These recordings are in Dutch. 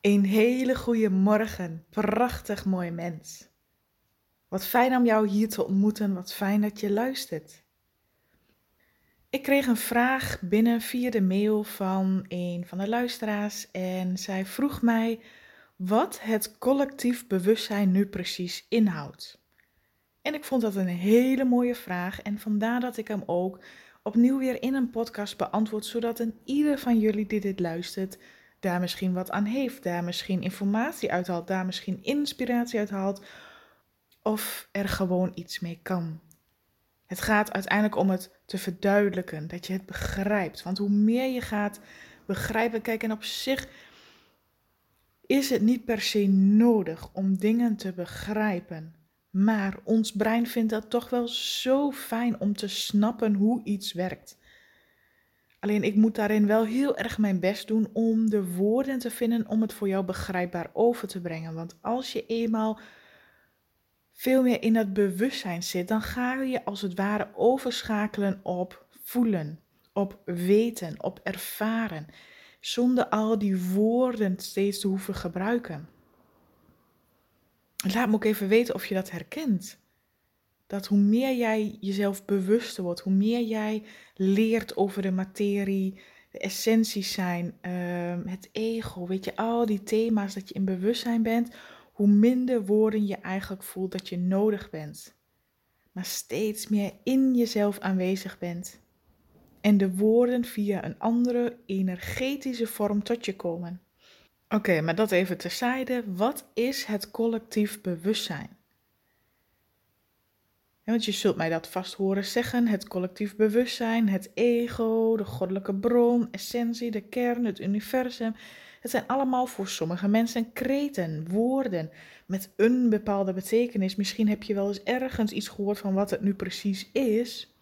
Een hele goede morgen, prachtig mooi mens. Wat fijn om jou hier te ontmoeten, wat fijn dat je luistert. Ik kreeg een vraag binnen via de mail van een van de luisteraars en zij vroeg mij wat het collectief bewustzijn nu precies inhoudt. En ik vond dat een hele mooie vraag en vandaar dat ik hem ook opnieuw weer in een podcast beantwoord, zodat een ieder van jullie die dit luistert daar misschien wat aan heeft, daar misschien informatie uithaalt, daar misschien inspiratie uithaalt of er gewoon iets mee kan. Het gaat uiteindelijk om het te verduidelijken, dat je het begrijpt. Want hoe meer je gaat begrijpen, kijk, en op zich is het niet per se nodig om dingen te begrijpen. Maar ons brein vindt dat toch wel zo fijn om te snappen hoe iets werkt. Alleen ik moet daarin wel heel erg mijn best doen om de woorden te vinden om het voor jou begrijpbaar over te brengen. Want als je eenmaal veel meer in dat bewustzijn zit, dan ga je als het ware overschakelen op voelen, op weten, op ervaren, zonder al die woorden steeds te hoeven gebruiken. Laat me ook even weten of je dat herkent. Dat hoe meer jij jezelf bewuster wordt, hoe meer jij leert over de materie, de essenties zijn, ehm, het ego, weet je, al die thema's dat je in bewustzijn bent, hoe minder woorden je eigenlijk voelt dat je nodig bent. Maar steeds meer in jezelf aanwezig bent. En de woorden via een andere energetische vorm tot je komen. Oké, maar dat even terzijde. Wat is het collectief bewustzijn? Want je zult mij dat vast horen zeggen: het collectief bewustzijn, het ego, de goddelijke bron, essentie, de kern, het universum. Het zijn allemaal voor sommige mensen kreten, woorden met een bepaalde betekenis. Misschien heb je wel eens ergens iets gehoord van wat het nu precies is.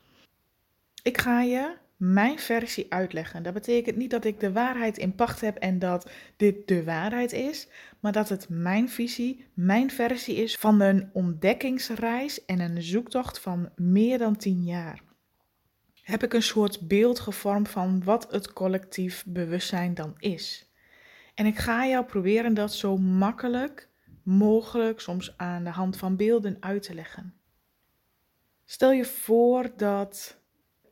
Ik ga je mijn versie uitleggen. Dat betekent niet dat ik de waarheid in pacht heb en dat dit de waarheid is, maar dat het mijn visie, mijn versie is van een ontdekkingsreis en een zoektocht van meer dan tien jaar. Heb ik een soort beeld gevormd van wat het collectief bewustzijn dan is. En ik ga jou proberen dat zo makkelijk mogelijk, soms aan de hand van beelden uit te leggen. Stel je voor dat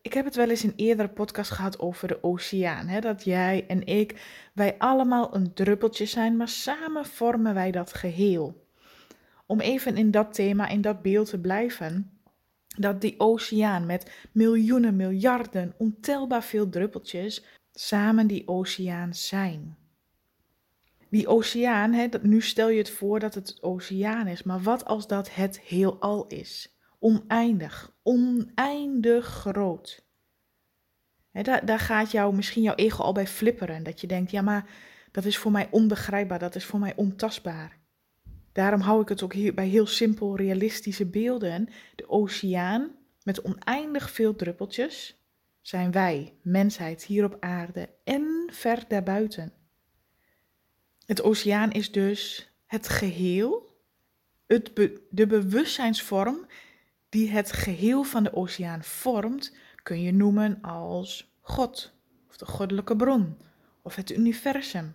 ik heb het wel eens in eerdere podcast gehad over de oceaan. Hè? Dat jij en ik, wij allemaal een druppeltje zijn, maar samen vormen wij dat geheel. Om even in dat thema, in dat beeld te blijven, dat die oceaan met miljoenen, miljarden, ontelbaar veel druppeltjes, samen die oceaan zijn. Die oceaan, hè, dat, nu stel je het voor dat het oceaan is, maar wat als dat het heelal is? Oneindig, oneindig groot. daar, daar gaat jou, misschien jouw ego al bij flipperen. Dat je denkt, ja maar dat is voor mij onbegrijpbaar, dat is voor mij ontastbaar. Daarom hou ik het ook hier bij heel simpel realistische beelden. De oceaan met oneindig veel druppeltjes zijn wij, mensheid hier op aarde en ver daarbuiten. Het oceaan is dus het geheel, het de bewustzijnsvorm die het geheel van de oceaan vormt, kun je noemen als God, of de goddelijke bron, of het universum,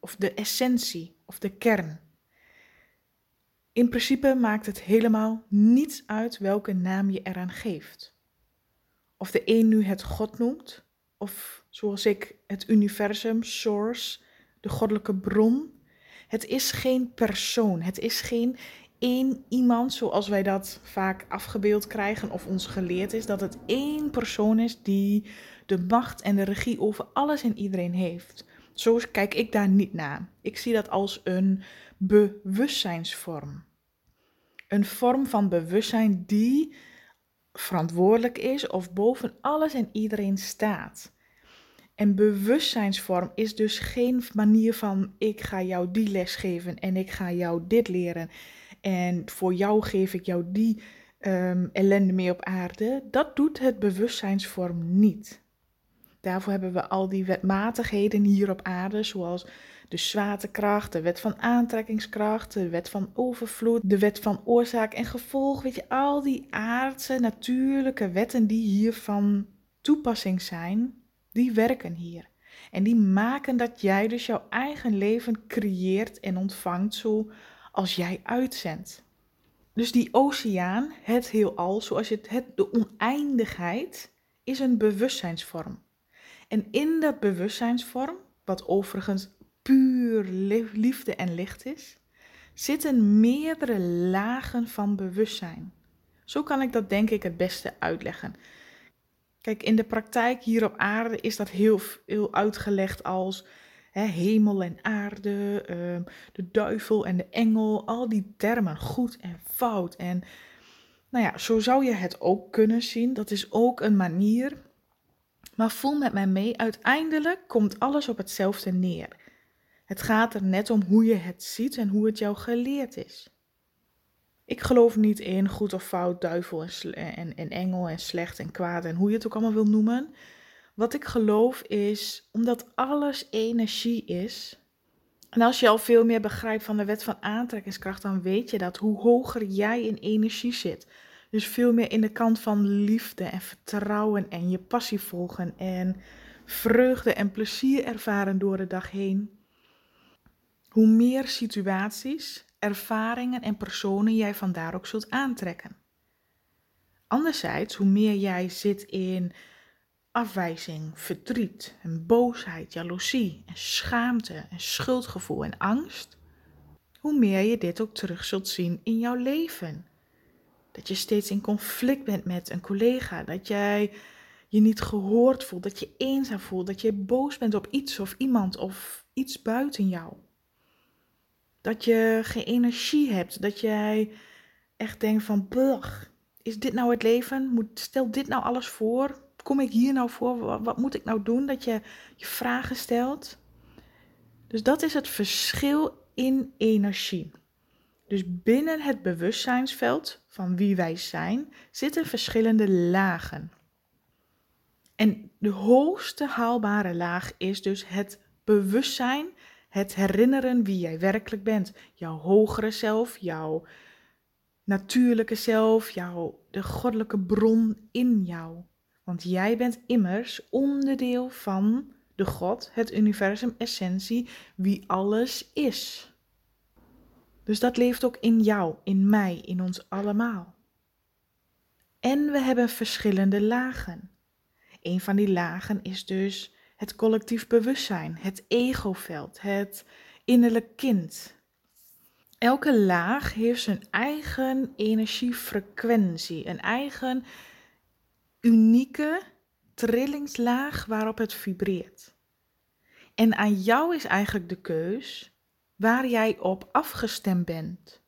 of de essentie, of de kern. In principe maakt het helemaal niets uit welke naam je eraan geeft. Of de een nu het God noemt, of zoals ik het universum, source, de goddelijke bron. Het is geen persoon, het is geen één iemand, zoals wij dat vaak afgebeeld krijgen of ons geleerd is, dat het één persoon is die de macht en de regie over alles en iedereen heeft. Zo kijk ik daar niet naar. Ik zie dat als een bewustzijnsvorm. Een vorm van bewustzijn die verantwoordelijk is of boven alles en iedereen staat. En bewustzijnsvorm is dus geen manier van ik ga jou die les geven en ik ga jou dit leren en voor jou geef ik jou die um, ellende mee op aarde. Dat doet het bewustzijnsvorm niet. Daarvoor hebben we al die wetmatigheden hier op aarde, zoals de zwaartekracht, de wet van aantrekkingskracht, de wet van overvloed, de wet van oorzaak en gevolg. Weet je, al die aardse, natuurlijke wetten die hier van toepassing zijn, die werken hier. En die maken dat jij dus jouw eigen leven creëert en ontvangt zoals jij uitzendt. Dus die oceaan, het heelal, zoals het, het, de oneindigheid, is een bewustzijnsvorm. En in dat bewustzijnsvorm, wat overigens puur liefde en licht is, zitten meerdere lagen van bewustzijn. Zo kan ik dat denk ik het beste uitleggen. Kijk, in de praktijk hier op aarde is dat heel, heel uitgelegd als hemel en aarde, ehm, de duivel en de engel, al die termen, goed en fout. En nou ja, zo zou je het ook kunnen zien. Dat is ook een manier. Maar voel met mij mee, uiteindelijk komt alles op hetzelfde neer. Het gaat er net om hoe je het ziet en hoe het jou geleerd is. Ik geloof niet in goed of fout, duivel en, en, en, engel en slecht en kwaad en hoe je het ook allemaal wil noemen. Wat ik geloof is, omdat alles energie is. En als je al veel meer begrijpt van de wet van aantrekkingskracht, dan weet je dat hoe hoger jij in energie zit. Dus veel meer in de kant van liefde en vertrouwen en je passie volgen en vreugde en plezier ervaren door de dag heen hoe meer situaties, ervaringen en personen jij vandaar ook zult aantrekken. Anderzijds, hoe meer jij zit in afwijzing, verdriet en boosheid, jaloezie en schaamte en schuldgevoel en angst, hoe meer je dit ook terug zult zien in jouw leven. Dat je steeds in conflict bent met een collega, dat jij je niet gehoord voelt, dat je eenzaam voelt, dat je boos bent op iets of iemand of iets buiten jou. Dat je geen energie hebt. Dat jij echt denkt van, is dit nou het leven? Moet, stel dit nou alles voor? Kom ik hier nou voor? Wat, moet ik nou doen? Dat je je vragen stelt. Dus dat is het verschil in energie. Dus binnen het bewustzijnsveld van wie wij zijn, zitten verschillende lagen. En de hoogste haalbare laag is dus het bewustzijn het herinneren wie jij werkelijk bent. Jouw hogere zelf, jouw natuurlijke zelf, jouw, de goddelijke bron in jou. Want jij bent immers onderdeel van de God, het universum, essentie, wie alles is. Dus dat leeft ook in jou, in mij, in ons allemaal. En we hebben verschillende lagen. Een van die lagen is dus het collectief bewustzijn, het egoveld, het innerlijk kind. Elke laag heeft zijn eigen energiefrequentie, een eigen unieke trillingslaag waarop het vibreert. En aan jou is eigenlijk de keus waar jij op afgestemd bent.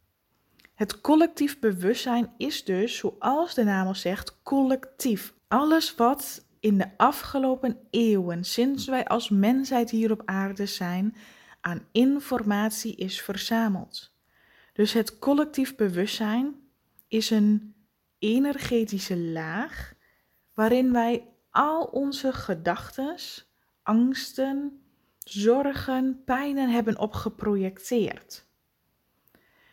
Het collectief bewustzijn is dus, zoals de naam al zegt, collectief. Alles wat in de afgelopen eeuwen, sinds wij als mensheid hier op aarde zijn, aan informatie is verzameld. Dus het collectief bewustzijn is een energetische laag waarin wij al onze gedachten, angsten, zorgen, pijnen hebben opgeprojecteerd.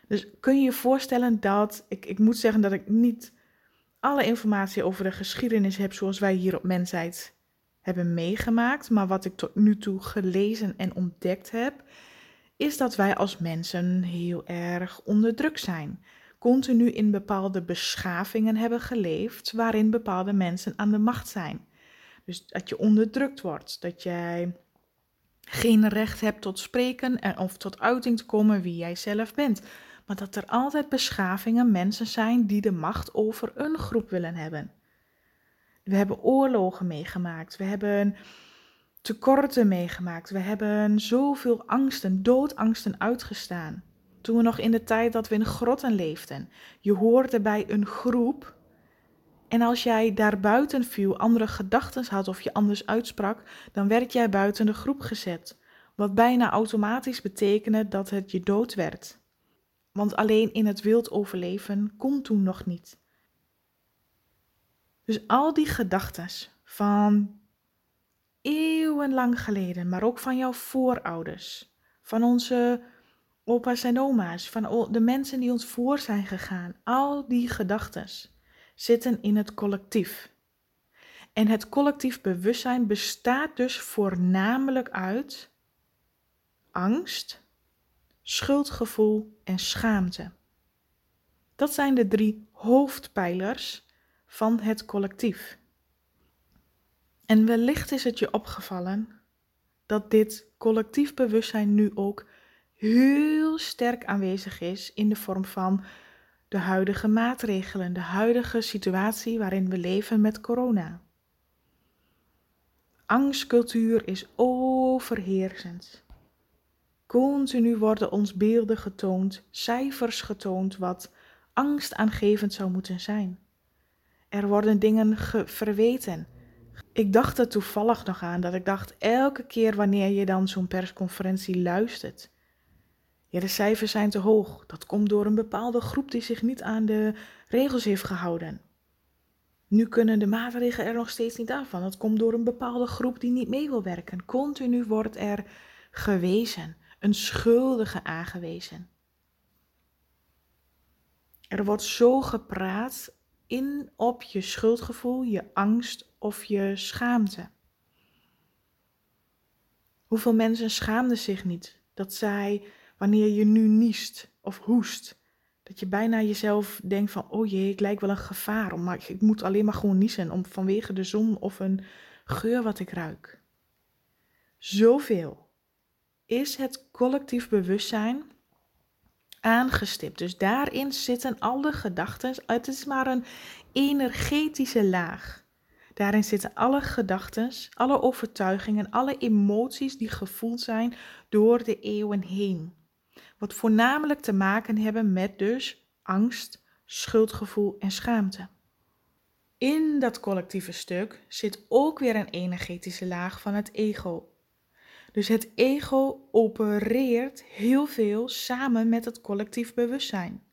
Dus kun je je voorstellen dat, ik, ik moet zeggen dat ik niet alle informatie over de geschiedenis heb zoals wij hier op mensheid hebben meegemaakt. Maar wat ik tot nu toe gelezen en ontdekt heb, is dat wij als mensen heel erg onder druk zijn. Continu in bepaalde beschavingen hebben geleefd waarin bepaalde mensen aan de macht zijn. Dus dat je onderdrukt wordt, dat jij geen recht hebt tot spreken of tot uiting te komen wie jij zelf bent maar dat er altijd beschavingen mensen zijn die de macht over een groep willen hebben. We hebben oorlogen meegemaakt, we hebben tekorten meegemaakt, we hebben zoveel angsten, doodangsten uitgestaan. Toen we nog in de tijd dat we in grotten leefden, je hoorde bij een groep en als jij daar buiten viel, andere gedachten had of je anders uitsprak, dan werd jij buiten de groep gezet. Wat bijna automatisch betekende dat het je dood werd want alleen in het wild overleven kon toen nog niet. Dus al die gedachten van eeuwenlang geleden, maar ook van jouw voorouders, van onze opa's en oma's, van de mensen die ons voor zijn gegaan, al die gedachten zitten in het collectief. En het collectief bewustzijn bestaat dus voornamelijk uit angst, schuldgevoel en schaamte. Dat zijn de drie hoofdpijlers van het collectief. En wellicht is het je opgevallen dat dit collectief bewustzijn nu ook heel sterk aanwezig is in de vorm van de huidige maatregelen, de huidige situatie waarin we leven met corona. Angstcultuur is overheersend. Continu worden ons beelden getoond, cijfers getoond wat angstaangevend zou moeten zijn. Er worden dingen verweten. Ik dacht er toevallig nog aan dat ik dacht elke keer wanneer je dan zo'n persconferentie luistert. Ja, de cijfers zijn te hoog. Dat komt door een bepaalde groep die zich niet aan de regels heeft gehouden. Nu kunnen de maatregelen er nog steeds niet af van. Dat komt door een bepaalde groep die niet mee wil werken. Continu wordt er gewezen, een schuldige aangewezen. Er wordt zo gepraat in op je schuldgevoel, je angst of je schaamte. Hoeveel mensen schaamden zich niet dat zij, wanneer je nu niest of hoest, dat je bijna jezelf denkt van, oh jee, ik lijk wel een gevaar, maar ik moet alleen maar gewoon niezen om, vanwege de zon of een geur wat ik ruik. Zoveel is het collectief bewustzijn aangestipt. Dus daarin zitten alle gedachten. Het is maar een energetische laag. Daarin zitten alle gedachten, alle overtuigingen, alle emoties die gevoeld zijn door de eeuwen heen. Wat voornamelijk te maken hebben met dus angst, schuldgevoel en schaamte. In dat collectieve stuk zit ook weer een energetische laag van het ego. Dus het ego opereert heel veel samen met het collectief bewustzijn.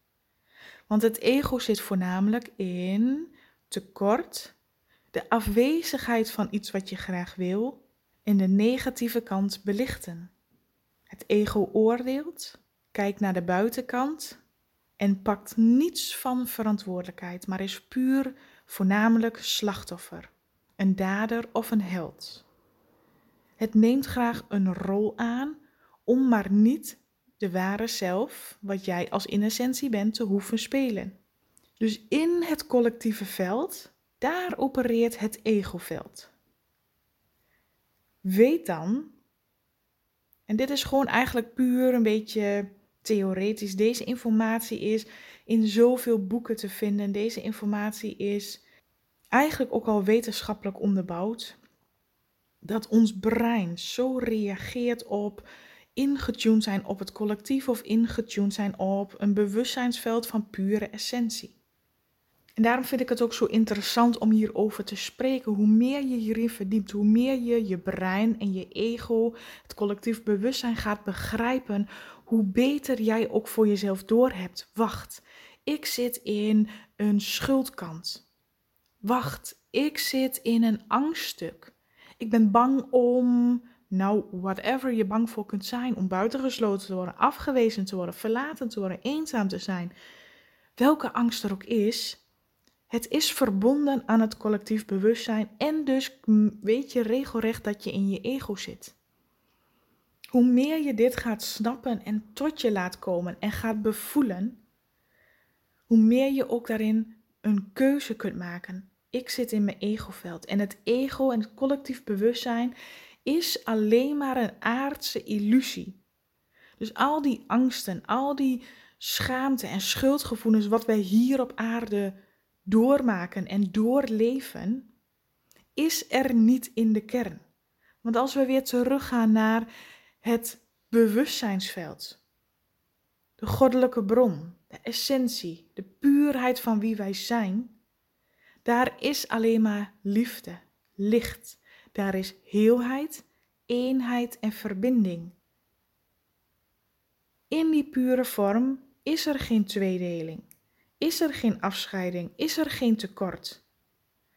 Want het ego zit voornamelijk in tekort, de afwezigheid van iets wat je graag wil en de negatieve kant belichten. Het ego oordeelt, kijkt naar de buitenkant en pakt niets van verantwoordelijkheid, maar is puur voornamelijk slachtoffer, een dader of een held. Het neemt graag een rol aan om maar niet de ware zelf, wat jij als in essentie bent, te hoeven spelen. Dus in het collectieve veld, daar opereert het egoveld. Weet dan, en dit is gewoon eigenlijk puur een beetje theoretisch, deze informatie is in zoveel boeken te vinden. Deze informatie is eigenlijk ook al wetenschappelijk onderbouwd dat ons brein zo reageert op ingetuned zijn op het collectief of ingetuned zijn op een bewustzijnsveld van pure essentie. En daarom vind ik het ook zo interessant om hierover te spreken. Hoe meer je hierin verdiept, hoe meer je je brein en je ego, het collectief bewustzijn gaat begrijpen, hoe beter jij ook voor jezelf doorhebt. Wacht, ik zit in een schuldkant. Wacht, ik zit in een angststuk. Ik ben bang om, nou, whatever je bang voor kunt zijn, om buitengesloten te worden, afgewezen te worden, verlaten te worden, eenzaam te zijn. Welke angst er ook is, het is verbonden aan het collectief bewustzijn en dus weet je regelrecht dat je in je ego zit. Hoe meer je dit gaat snappen en tot je laat komen en gaat bevoelen, hoe meer je ook daarin een keuze kunt maken ik zit in mijn egoveld. En het ego en het collectief bewustzijn is alleen maar een aardse illusie. Dus al die angsten, al die schaamte en schuldgevoelens wat wij hier op aarde doormaken en doorleven, is er niet in de kern. Want als we weer teruggaan naar het bewustzijnsveld, de goddelijke bron, de essentie, de puurheid van wie wij zijn, daar is alleen maar liefde, licht. Daar is heelheid, eenheid en verbinding. In die pure vorm is er geen tweedeling, is er geen afscheiding, is er geen tekort.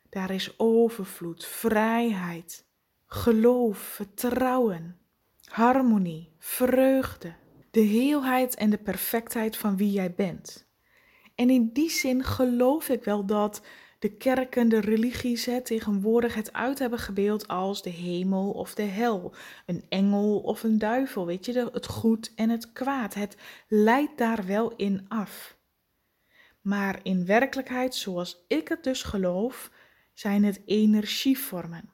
Daar is overvloed, vrijheid, geloof, vertrouwen, harmonie, vreugde, de heelheid en de perfectheid van wie jij bent. En in die zin geloof ik wel dat de kerken, de religies hè, tegenwoordig het uit hebben gebeeld als de hemel of de hel, een engel of een duivel, weet je, het goed en het kwaad. Het leidt daar wel in af. Maar in werkelijkheid, zoals ik het dus geloof, zijn het energievormen.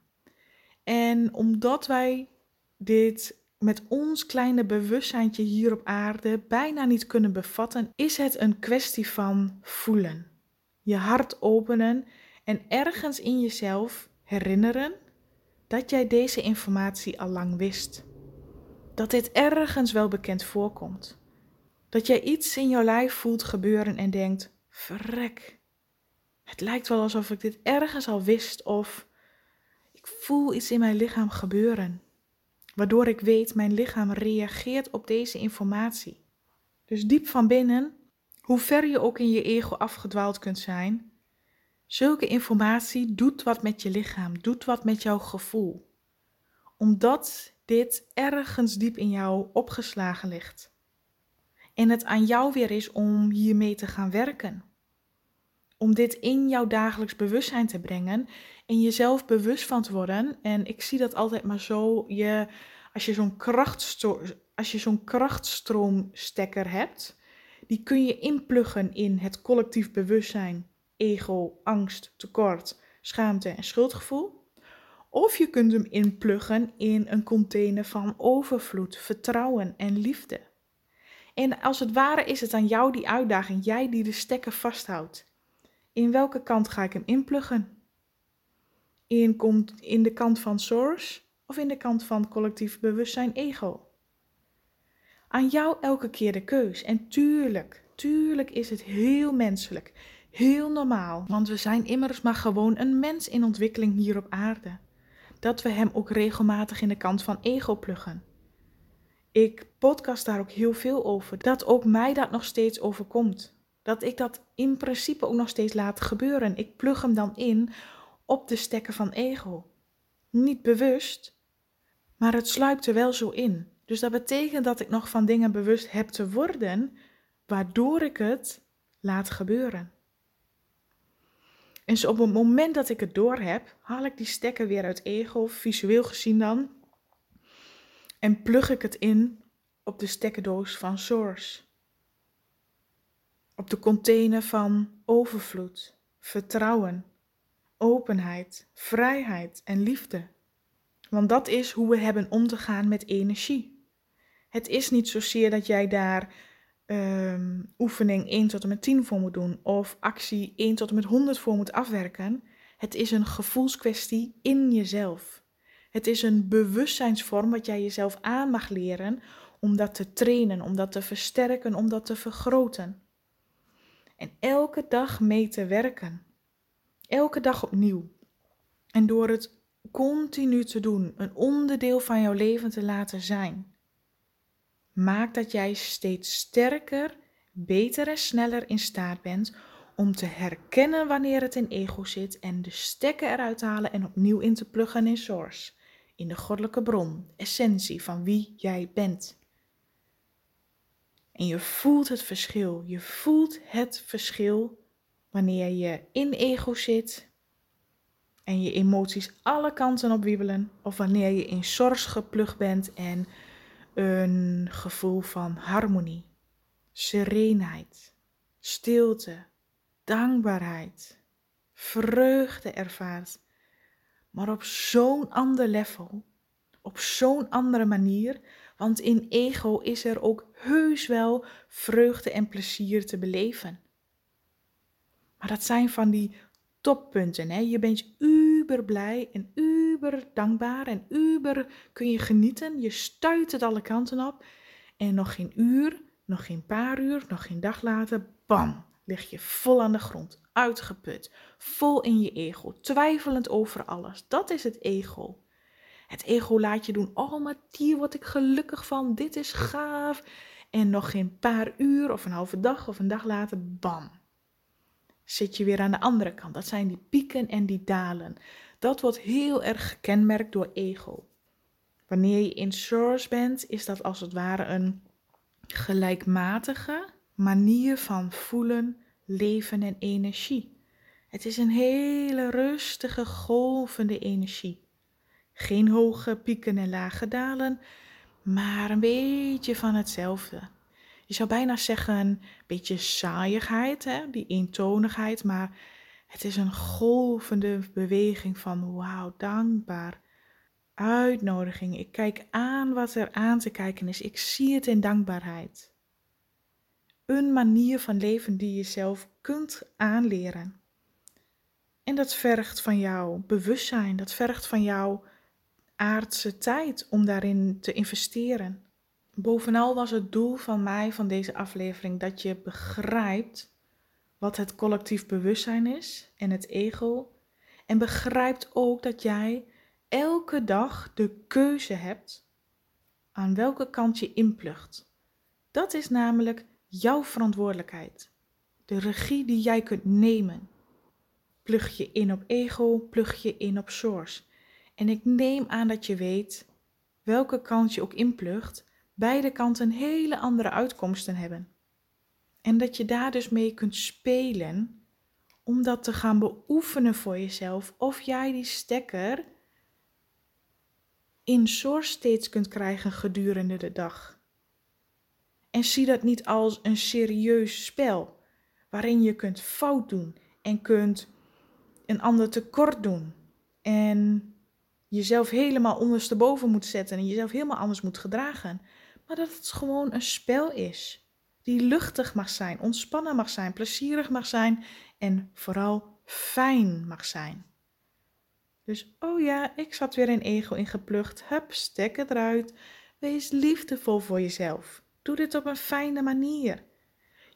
En omdat wij dit met ons kleine bewustzijntje hier op aarde bijna niet kunnen bevatten, is het een kwestie van voelen. Je hart openen en ergens in jezelf herinneren dat jij deze informatie al lang wist. Dat dit ergens wel bekend voorkomt. Dat jij iets in jouw lijf voelt gebeuren en denkt: verrek. Het lijkt wel alsof ik dit ergens al wist of ik voel iets in mijn lichaam gebeuren. Waardoor ik weet, mijn lichaam reageert op deze informatie. Dus diep van binnen, hoe ver je ook in je ego afgedwaald kunt zijn, zulke informatie doet wat met je lichaam, doet wat met jouw gevoel. Omdat dit ergens diep in jou opgeslagen ligt. En het aan jou weer is om hiermee te gaan werken. Om dit in jouw dagelijks bewustzijn te brengen en jezelf bewust van te worden. En ik zie dat altijd maar zo. Je, als je zo'n je zo'n krachtstroomstekker hebt, die kun je inpluggen in het collectief bewustzijn, ego, angst, tekort, schaamte en schuldgevoel. Of je kunt hem inpluggen in een container van overvloed, vertrouwen en liefde. En als het ware is het aan jou die uitdaging, jij die de stekker vasthoudt. In welke kant ga ik hem inpluggen? In, in de kant van source of in de kant van collectief bewustzijn ego? Aan jou elke keer de keus. En tuurlijk, tuurlijk is het heel menselijk, heel normaal, want we zijn immers maar gewoon een mens in ontwikkeling hier op aarde. Dat we hem ook regelmatig in de kant van ego pluggen. Ik podcast daar ook heel veel over, dat ook mij dat nog steeds overkomt. Dat ik dat in principe ook nog steeds laat gebeuren. Ik plug hem dan in op de stekken van ego. Niet bewust, maar het sluipt er wel zo in. Dus dat betekent dat ik nog van dingen bewust heb te worden, waardoor ik het laat gebeuren. En zo op het moment dat ik het door heb, haal ik die stekken weer uit ego, visueel gezien dan, en plug ik het in op de stekkendoos van Source. Op de container van overvloed, vertrouwen, openheid, vrijheid en liefde. Want dat is hoe we hebben om te gaan met energie. Het is niet zozeer dat jij daar um, oefening 1 tot en met 10 voor moet doen of actie 1 tot en met 100 voor moet afwerken. Het is een gevoelskwestie in jezelf. Het is een bewustzijnsvorm wat jij jezelf aan mag leren om dat te trainen, om dat te versterken, om dat te vergroten. En elke dag mee te werken. Elke dag opnieuw. En door het continu te doen, een onderdeel van jouw leven te laten zijn, maakt dat jij steeds sterker, beter en sneller in staat bent om te herkennen wanneer het in ego zit en de stekken eruit te halen en opnieuw in te pluggen in source, in de goddelijke bron, essentie van wie jij bent. En je voelt het verschil. Je voelt het verschil wanneer je in ego zit en je emoties alle kanten op wiebelen, of wanneer je in source geplukt bent en een gevoel van harmonie, serenheid, stilte, dankbaarheid, vreugde ervaart, maar op zo'n ander level, op zo'n andere manier, want in ego is er ook heus wel vreugde en plezier te beleven. Maar dat zijn van die toppunten. Hè? Je bent uber blij en uber dankbaar en uber kun je genieten. Je stuit het alle kanten op. En nog geen uur, nog geen paar uur, nog geen dag later, bam, lig je vol aan de grond, uitgeput, vol in je ego, twijfelend over alles. Dat is het ego. Het ego laat je doen, oh maar hier word ik gelukkig van, dit is gaaf. En nog geen paar uur of een halve dag of een dag later, bam, zit je weer aan de andere kant. Dat zijn die pieken en die dalen. Dat wordt heel erg gekenmerkt door ego. Wanneer je in source bent, is dat als het ware een gelijkmatige manier van voelen, leven en energie. Het is een hele rustige, golvende energie. Geen hoge pieken en lage dalen, maar een beetje van hetzelfde. Je zou bijna zeggen een beetje saaiigheid, hè? die eentonigheid, maar het is een golvende beweging van wauw, dankbaar. Uitnodiging. Ik kijk aan wat er aan te kijken is. Ik zie het in dankbaarheid. Een manier van leven die je zelf kunt aanleren. En dat vergt van jou bewustzijn, dat vergt van jou aardse tijd om daarin te investeren. Bovenal was het doel van mij van deze aflevering dat je begrijpt wat het collectief bewustzijn is en het ego. En begrijpt ook dat jij elke dag de keuze hebt aan welke kant je inplucht. Dat is namelijk jouw verantwoordelijkheid. De regie die jij kunt nemen. Plug je in op ego, plug je in op source. En ik neem aan dat je weet welke kant je ook inplugt, beide kanten hele andere uitkomsten hebben. En dat je daar dus mee kunt spelen om dat te gaan beoefenen voor jezelf of jij die stekker in source steeds kunt krijgen gedurende de dag. En zie dat niet als een serieus spel waarin je kunt fout doen en kunt een ander tekort doen en jezelf helemaal ondersteboven moet zetten en jezelf helemaal anders moet gedragen. Maar dat het gewoon een spel is die luchtig mag zijn, ontspannen mag zijn, plezierig mag zijn en vooral fijn mag zijn. Dus, oh ja, ik zat weer in ego ingeplucht. Hup, stek eruit. Wees liefdevol voor jezelf. Doe dit op een fijne manier.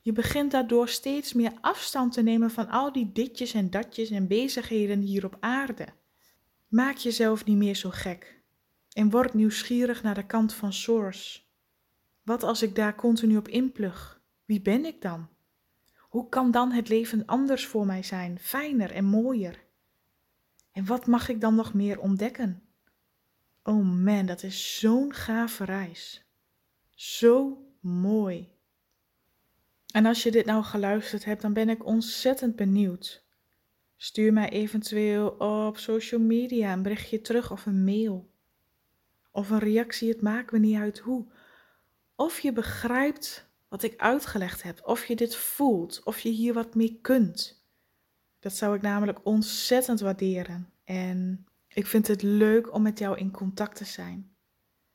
Je begint daardoor steeds meer afstand te nemen van al die ditjes en datjes en bezigheden hier op aarde. Maak jezelf niet meer zo gek en word nieuwsgierig naar de kant van Source. Wat als ik daar continu op inplug? Wie ben ik dan? Hoe kan dan het leven anders voor mij zijn, fijner en mooier? En wat mag ik dan nog meer ontdekken? Oh man, dat is zo'n gave reis. Zo mooi. En als je dit nou geluisterd hebt, dan ben ik ontzettend benieuwd. Stuur mij eventueel op social media een berichtje terug of een mail. Of een reactie, het maakt me niet uit hoe. Of je begrijpt wat ik uitgelegd heb, of je dit voelt, of je hier wat mee kunt. Dat zou ik namelijk ontzettend waarderen. En ik vind het leuk om met jou in contact te zijn.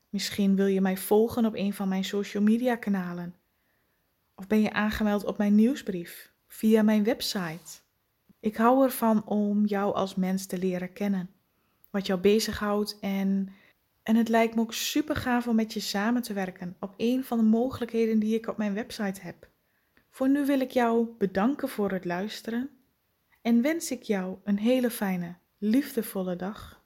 Misschien wil je mij volgen op een van mijn social media kanalen. Of ben je aangemeld op mijn nieuwsbrief via mijn website. Ik hou ervan om jou als mens te leren kennen. Wat jou bezighoudt en, en het lijkt me ook super gaaf om met je samen te werken op een van de mogelijkheden die ik op mijn website heb. Voor nu wil ik jou bedanken voor het luisteren en wens ik jou een hele fijne, liefdevolle dag.